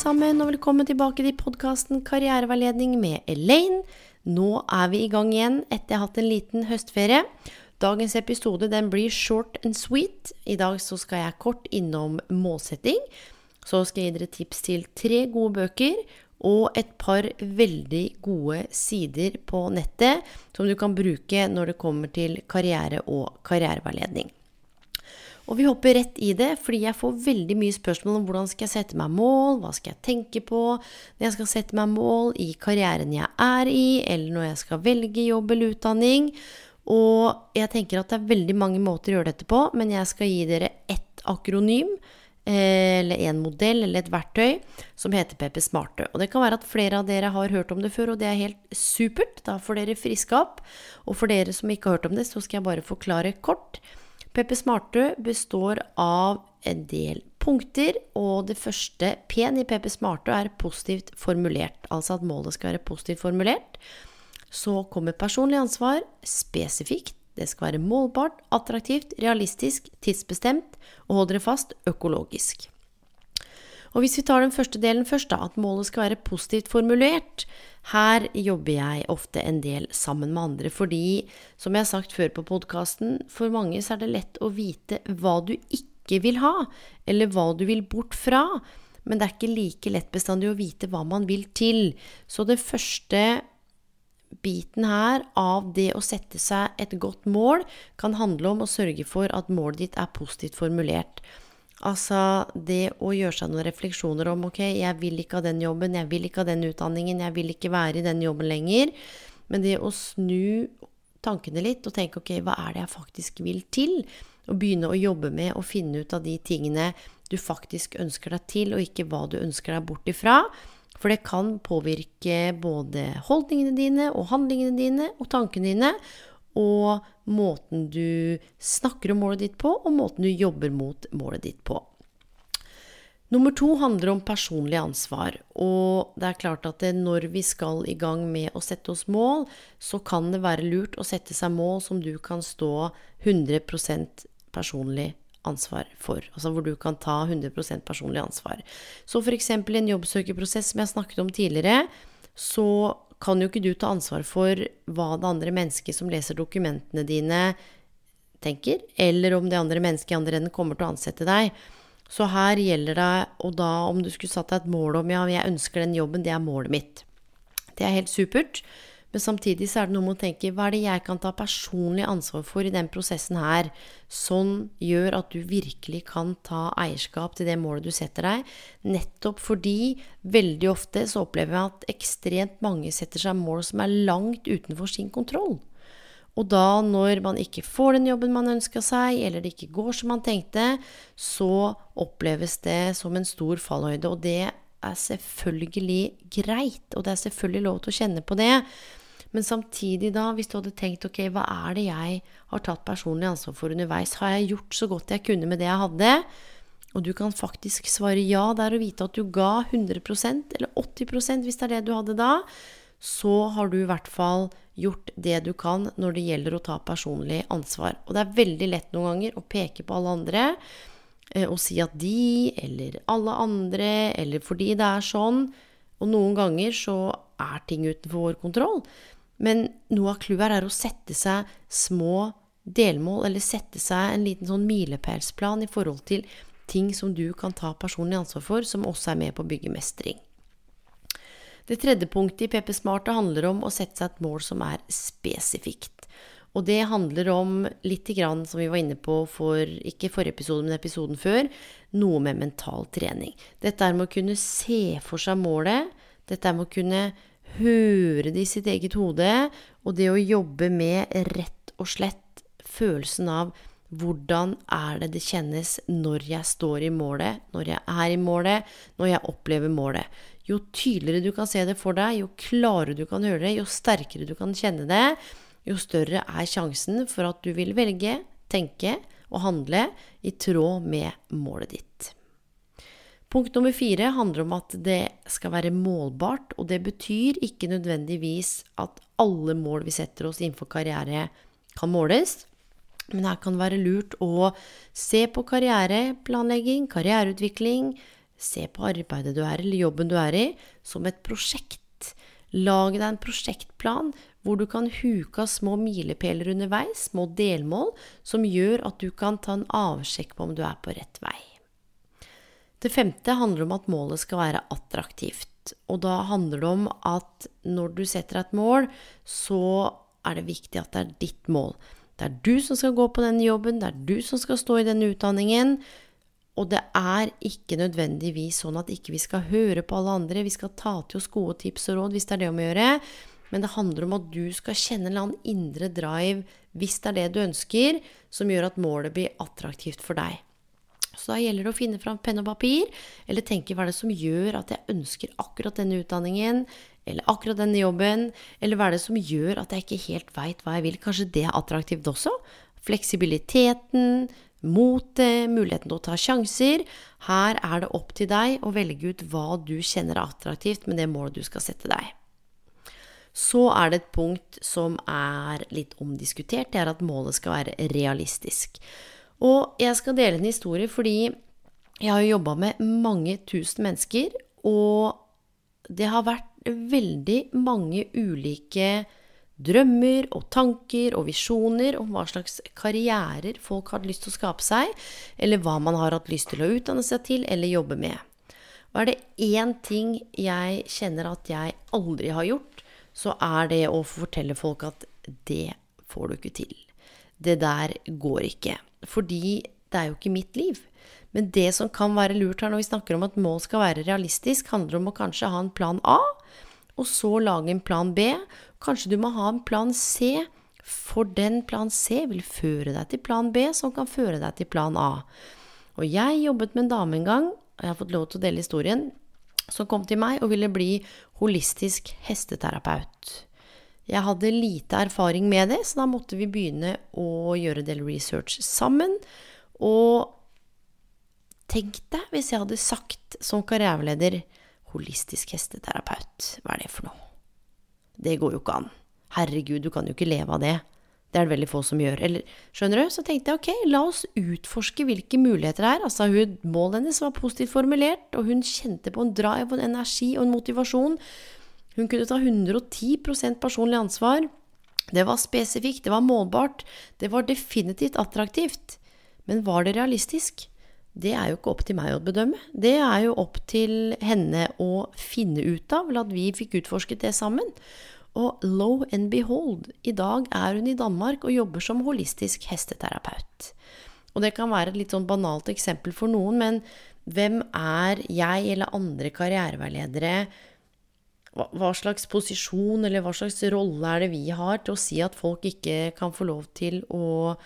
sammen, og velkommen tilbake til podkasten Karriereveiledning med Elaine. Nå er vi i gang igjen etter jeg har hatt en liten høstferie. Dagens episode blir short and sweet. I dag skal jeg kort innom målsetting. Så skal jeg gi dere tips til tre gode bøker og et par veldig gode sider på nettet som du kan bruke når det kommer til karriere og karriereveiledning. Og vi hopper rett i det, fordi jeg får veldig mye spørsmål om hvordan skal jeg sette meg mål, hva skal jeg tenke på når jeg skal sette meg mål i karrieren jeg er i, eller når jeg skal velge jobb eller utdanning. Og jeg tenker at det er veldig mange måter å gjøre dette på, men jeg skal gi dere ett akronym, eh, eller en modell eller et verktøy, som heter PP Smarte. Og det kan være at flere av dere har hørt om det før, og det er helt supert. Da får dere friska opp. Og for dere som ikke har hørt om det, så skal jeg bare forklare kort. PP Smartu består av en del punkter, og det første P-en i PP Smartu er positivt formulert, altså at målet skal være positivt formulert. Så kommer personlig ansvar spesifikt. Det skal være målbart, attraktivt, realistisk, tidsbestemt, og hold dere fast økologisk. Og hvis vi tar den første delen først, da, at målet skal være positivt formulert, her jobber jeg ofte en del sammen med andre, fordi, som jeg har sagt før på podkasten, for mange så er det lett å vite hva du ikke vil ha, eller hva du vil bort fra. Men det er ikke like lett bestandig å vite hva man vil til. Så det første biten her av det å sette seg et godt mål kan handle om å sørge for at målet ditt er positivt formulert. Altså det å gjøre seg noen refleksjoner om ok, jeg vil ikke ha den jobben, jeg vil ikke ha den utdanningen, jeg vil ikke være i den jobben lenger. Men det å snu tankene litt og tenke ok, hva er det jeg faktisk vil til? Og begynne å jobbe med å finne ut av de tingene du faktisk ønsker deg til, og ikke hva du ønsker deg bort ifra. For det kan påvirke både holdningene dine og handlingene dine og tankene dine og måten du snakker om målet ditt på, og måten du jobber mot målet ditt på. Nummer to handler om personlig ansvar. Og det er klart at når vi skal i gang med å sette oss mål, så kan det være lurt å sette seg mål som du kan stå 100 personlig ansvar for. Altså hvor du kan ta 100 personlig ansvar. Så f.eks. en jobbsøkerprosess som jeg snakket om tidligere, så kan jo ikke du ta ansvar for hva det andre mennesket som leser dokumentene dine, tenker, eller om det andre mennesket i andre enden kommer til å ansette deg. Så her gjelder det, og da om du skulle satt deg et mål om ja, jeg ønsker den jobben, det er målet mitt. Det er helt supert. Men samtidig så er det noe med å tenke hva er det jeg kan ta personlig ansvar for i den prosessen her, som gjør at du virkelig kan ta eierskap til det målet du setter deg, nettopp fordi veldig ofte så opplever jeg at ekstremt mange setter seg mål som er langt utenfor sin kontroll. Og da, når man ikke får den jobben man ønska seg, eller det ikke går som man tenkte, så oppleves det som en stor fallhøyde. Og det er selvfølgelig greit, og det er selvfølgelig lov til å kjenne på det. Men samtidig, da, hvis du hadde tenkt ok, hva er det jeg har tatt personlig ansvar for underveis? Har jeg gjort så godt jeg kunne med det jeg hadde? Og du kan faktisk svare ja der og vite at du ga 100% eller 80 hvis det er det du hadde da. Så har du i hvert fall gjort det du kan når det gjelder å ta personlig ansvar. Og det er veldig lett noen ganger å peke på alle andre eh, og si at de eller alle andre eller fordi det er sånn. Og noen ganger så er ting utenfor vår kontroll. Men noe av clouet er å sette seg små delmål, eller sette seg en liten sånn milepælsplan i forhold til ting som du kan ta personlig ansvar for, som også er med på å bygge mestring. Det tredje punktet i PP Smart handler om å sette seg et mål som er spesifikt. Og det handler om litt grann, som vi var inne på for ikke forrige episode, men episoden før, noe med mental trening. Dette er med å kunne se for seg målet. Dette er med å kunne høre det i sitt eget hode, og det å jobbe med rett og slett følelsen av hvordan er det det kjennes når jeg står i målet, når jeg er i målet, når jeg opplever målet. Jo tydeligere du kan se det for deg, jo klarere du kan høre det, jo sterkere du kan kjenne det, jo større er sjansen for at du vil velge, tenke og handle i tråd med målet ditt. Punkt nummer fire handler om at det skal være målbart, og det betyr ikke nødvendigvis at alle mål vi setter oss innenfor karriere, kan måles. Men her kan det være lurt å se på karriereplanlegging, karriereutvikling, se på arbeidet du er eller jobben du er i, som et prosjekt. Lag deg en prosjektplan hvor du kan huke av små milepæler underveis, små delmål, som gjør at du kan ta en avsjekk på om du er på rett vei. Det femte handler om at målet skal være attraktivt. Og da handler det om at når du setter et mål, så er det viktig at det er ditt mål. Det er du som skal gå på denne jobben, det er du som skal stå i denne utdanningen. Og det er ikke nødvendigvis sånn at ikke vi skal høre på alle andre, vi skal ta til oss gode tips og råd hvis det er det om å gjøre. Men det handler om at du skal kjenne en eller annen indre drive, hvis det er det du ønsker, som gjør at målet blir attraktivt for deg. Så da gjelder det å finne fram penn og papir, eller tenke hva er det som gjør at jeg ønsker akkurat denne utdanningen, eller akkurat denne jobben, eller hva er det som gjør at jeg ikke helt veit hva jeg vil. Kanskje det er attraktivt også? Fleksibiliteten, motet, muligheten til å ta sjanser. Her er det opp til deg å velge ut hva du kjenner er attraktivt med det målet du skal sette deg. Så er det et punkt som er litt omdiskutert. Det er at målet skal være realistisk. Og jeg skal dele en historie fordi jeg har jobba med mange tusen mennesker, og det har vært veldig mange ulike drømmer og tanker og visjoner om hva slags karrierer folk har lyst til å skape seg, eller hva man har hatt lyst til å utdanne seg til eller jobbe med. Og er det én ting jeg kjenner at jeg aldri har gjort, så er det å fortelle folk at det får du ikke til. Det der går ikke. Fordi det er jo ikke mitt liv. Men det som kan være lurt her når vi snakker om at mål skal være realistisk, handler om å kanskje ha en plan A, og så lage en plan B. Kanskje du må ha en plan C, for den plan C vil føre deg til plan B, som kan føre deg til plan A. Og jeg jobbet med en dame en gang, og jeg har fått lov til å dele historien, som kom til meg og ville bli holistisk hesteterapeut. Jeg hadde lite erfaring med det, så da måtte vi begynne å gjøre del research sammen. Og tenk deg hvis jeg hadde sagt som karriereleder holistisk hesteterapeut, hva er det for noe? Det går jo ikke an. Herregud, du kan jo ikke leve av det. Det er det veldig få som gjør. Eller, skjønner du? Så tenkte jeg ok, la oss utforske hvilke muligheter det er. Altså, hun, målet hennes var positivt formulert, og hun kjente på en drive og en energi og en motivasjon. Hun kunne ta 110% personlig ansvar. Det var spesifikt, det var målbart, det var definitivt attraktivt. Men var det realistisk? Det er jo ikke opp til meg å bedømme. Det er jo opp til henne å finne ut av, eller at vi fikk utforsket det sammen. Og lo and behold, i dag er hun i Danmark og jobber som holistisk hesteterapeut. Og det kan være et litt sånn banalt eksempel for noen, men hvem er jeg eller andre karriereveiledere? Hva slags posisjon eller hva slags rolle er det vi har til å si at folk ikke kan få lov til å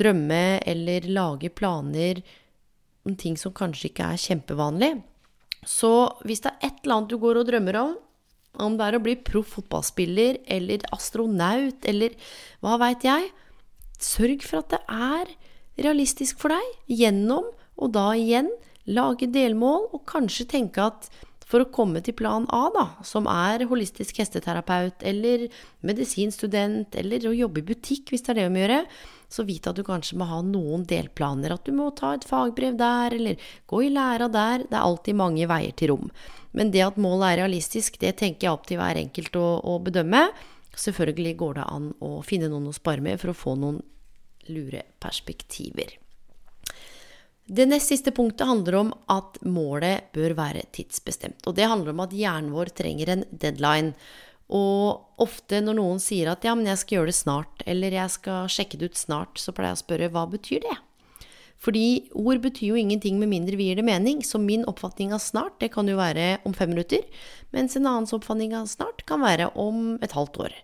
drømme eller lage planer om ting som kanskje ikke er kjempevanlig? Så hvis det er et eller annet du går og drømmer om, om det er å bli proff fotballspiller eller astronaut eller hva veit jeg. Sørg for at det er realistisk for deg, gjennom og da igjen lage delmål og kanskje tenke at for å komme til plan A, da, som er holistisk hesteterapeut eller medisinstudent eller å jobbe i butikk, hvis det er det å gjøre, så vit at du kanskje må ha noen delplaner. At du må ta et fagbrev der, eller gå i læra der. Det er alltid mange veier til rom. Men det at målet er realistisk, det tenker jeg opp til hver enkelt å, å bedømme. Selvfølgelig går det an å finne noen å spare med for å få noen lure perspektiver. Det nest siste punktet handler om at målet bør være tidsbestemt. Og det handler om at hjernen vår trenger en deadline. Og ofte når noen sier at ja, men jeg skal gjøre det snart, eller jeg skal sjekke det ut snart, så pleier jeg å spørre hva betyr det? Fordi ord betyr jo ingenting med mindre vi gir det mening. Så min oppfatning av snart, det kan jo være om fem minutter. Mens en annens oppfatning av snart kan være om et halvt år.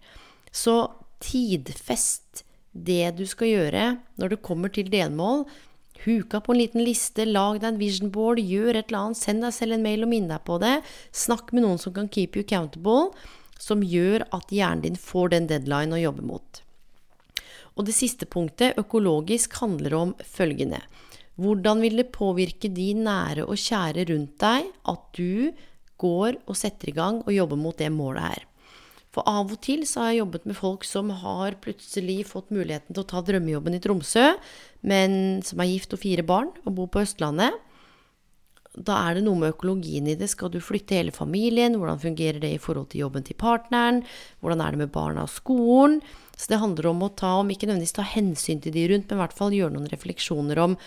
Så tidfest det du skal gjøre når det kommer til delmål. Huka på en liten liste, lag deg en vision board, gjør et eller annet, send deg selv en mail og minn deg på det. Snakk med noen som kan keep you accountable, som gjør at hjernen din får den deadline å jobbe mot. Og det siste punktet, økologisk, handler om følgende. Hvordan vil det påvirke de nære og kjære rundt deg at du går og setter i gang og jobber mot det målet her? For av og til så har jeg jobbet med folk som har plutselig fått muligheten til å ta drømmejobben i Tromsø, men som er gift og fire barn og bor på Østlandet. Da er det noe med økologien i det. Skal du flytte hele familien? Hvordan fungerer det i forhold til jobben til partneren? Hvordan er det med barna og skolen? Så det handler om å ta, om ikke nødvendigvis ta hensyn til de rundt, men i hvert fall gjøre noen refleksjoner om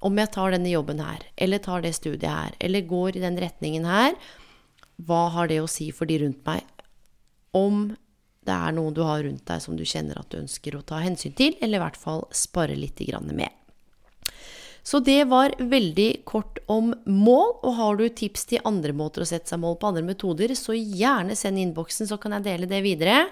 om jeg tar denne jobben her, eller tar det studiet her, eller går i den retningen her, hva har det å si for de rundt meg? Om det er noe du har rundt deg som du kjenner at du ønsker å ta hensyn til, eller i hvert fall spare litt med. Så det var veldig kort om mål. Og har du tips til andre måter å sette seg mål på, andre metoder, så gjerne send innboksen, så kan jeg dele det videre.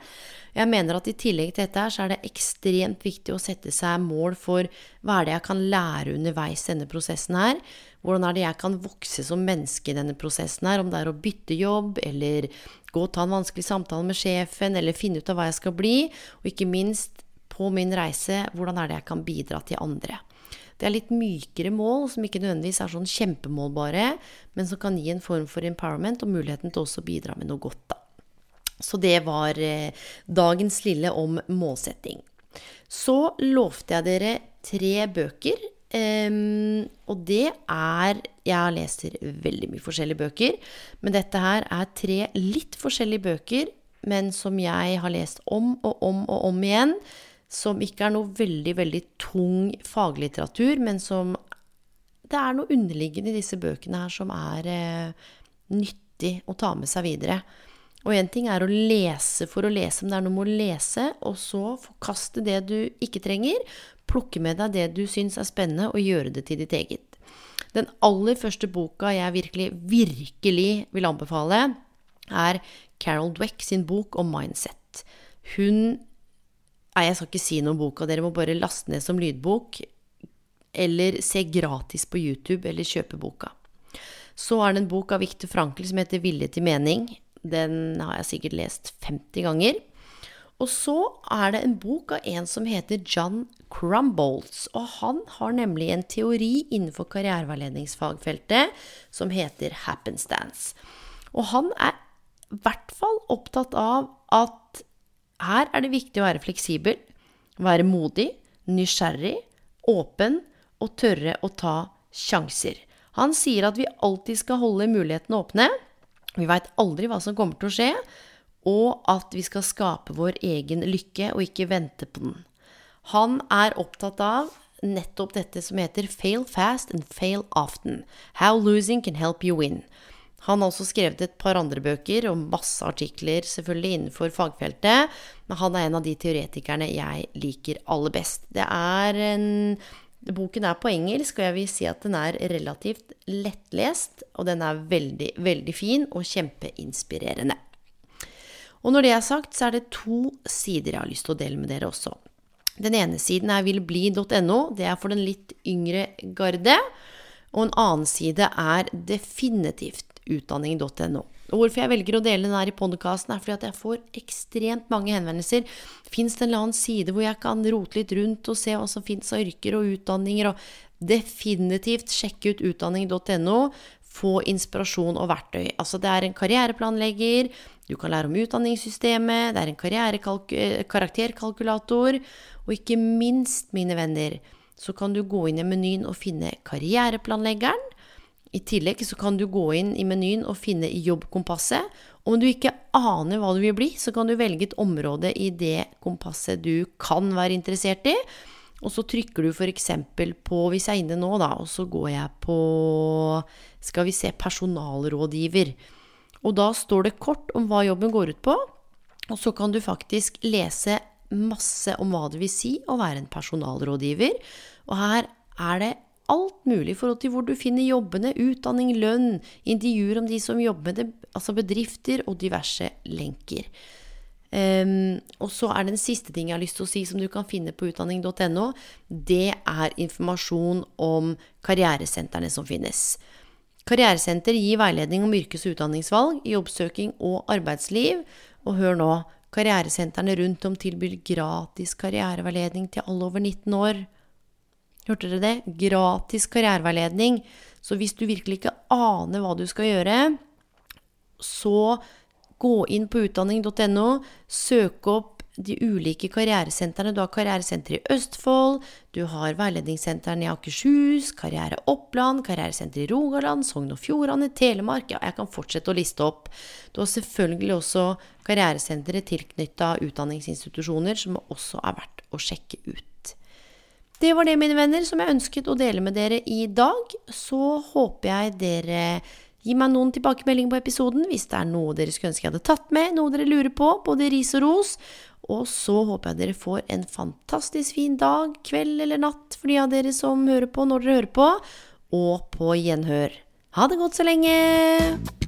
Jeg mener at i tillegg til dette her, så er det ekstremt viktig å sette seg mål for hva er det jeg kan lære underveis denne prosessen her. Hvordan er det jeg kan vokse som menneske i denne prosessen her, om det er å bytte jobb, eller gå og ta en vanskelig samtale med sjefen, eller finne ut av hva jeg skal bli, og ikke minst på min reise, hvordan er det jeg kan bidra til andre. Det er litt mykere mål, som ikke nødvendigvis er sånn kjempemålbare, men som kan gi en form for empowerment og muligheten til også å bidra med noe godt, da. Så det var eh, dagens lille om målsetting. Så lovte jeg dere tre bøker. Um, og det er Jeg leser veldig mye forskjellige bøker, men dette her er tre litt forskjellige bøker, men som jeg har lest om og om og om igjen. Som ikke er noe veldig, veldig tung faglitteratur, men som Det er noe underliggende i disse bøkene her som er eh, nyttig å ta med seg videre. Og én ting er å lese for å lese, men det er noe med å lese, og så forkaste det du ikke trenger, plukke med deg det du syns er spennende, og gjøre det til ditt eget. Den aller første boka jeg virkelig, virkelig vil anbefale, er Carol Dweck sin bok om mindset. Hun Nei, jeg skal ikke si noe om boka, dere må bare laste ned som lydbok, eller se gratis på YouTube, eller kjøpe boka. Så er det en bok av Viktor Frankl som heter Vilje til mening. Den har jeg sikkert lest 50 ganger. Og så er det en bok av en som heter John Crumbolts. Og han har nemlig en teori innenfor karriereveiledningsfagfeltet som heter happenstance. Og han er i hvert fall opptatt av at her er det viktig å være fleksibel, være modig, nysgjerrig, åpen og tørre å ta sjanser. Han sier at vi alltid skal holde mulighetene åpne, vi veit aldri hva som kommer til å skje, og at vi skal skape vår egen lykke og ikke vente på den. Han er opptatt av nettopp dette som heter Fail fast and fail often. How losing can help you win. Han har også skrevet et par andre bøker og masse artikler selvfølgelig innenfor fagfeltet, men han er en av de teoretikerne jeg liker aller best. Det er en Boken er på engelsk, og jeg vil si at den er relativt lettlest. Og den er veldig, veldig fin og kjempeinspirerende. Og når det er sagt, så er det to sider jeg har lyst til å dele med dere også. Den ene siden er vilbli.no. Det er for den litt yngre garde. Og en annen side er definitivt utdanning.no. Hvorfor jeg velger å dele den her i podkasten, er fordi at jeg får ekstremt mange henvendelser. Fins det en eller annen side hvor jeg kan rote litt rundt og se hva som fins av yrker og utdanninger? Og definitivt sjekke ut utdanning.no. Få inspirasjon og verktøy. Altså, det er en karriereplanlegger, du kan lære om utdanningssystemet, det er en karakterkalkulator, og ikke minst, mine venner, så kan du gå inn i menyen og finne karriereplanleggeren i tillegg så kan du gå inn i menyen og finne Jobbkompasset. Om du ikke aner hva du vil bli, så kan du velge et område i det kompasset du kan være interessert i. Og så trykker du f.eks. på, hvis jeg er inne nå, da, og så går jeg på skal vi se, personalrådgiver. Og da står det kort om hva jobben går ut på, og så kan du faktisk lese masse om hva det vil si å være en personalrådgiver. Og her er det alt mulig i forhold til hvor du finner jobbene, utdanning, lønn, intervjuer om de som jobber med det, altså bedrifter og diverse lenker. Um, og så er den siste ting jeg har lyst til å si som du kan finne på utdanning.no. Det er informasjon om karrieresentrene som finnes. Karrieresenter gir veiledning om yrkes- og utdanningsvalg, jobbsøking og arbeidsliv. Og hør nå, karrieresentrene rundt om tilbyr gratis karriereveiledning til alle over 19 år. Hørte dere det? Gratis karriereveiledning. Så hvis du virkelig ikke aner hva du skal gjøre, så gå inn på utdanning.no, søk opp de ulike karrieresentrene. Du har karrieresenter i Østfold, du har veiledningssentrene i Akershus, Karriere Oppland, karrieresenter i Rogaland, Sogn og Fjordane, Telemark Ja, jeg kan fortsette å liste opp. Du har selvfølgelig også karrieresentre tilknytta utdanningsinstitusjoner, som også er verdt å sjekke ut. Det var det, mine venner, som jeg ønsket å dele med dere i dag. Så håper jeg dere Gi meg noen tilbakemeldinger på episoden hvis det er noe dere skulle ønske jeg hadde tatt med, noe dere lurer på, både ris og ros. Og så håper jeg dere får en fantastisk fin dag, kveld eller natt for de av dere som hører på når dere hører på, og på gjenhør. Ha det godt så lenge!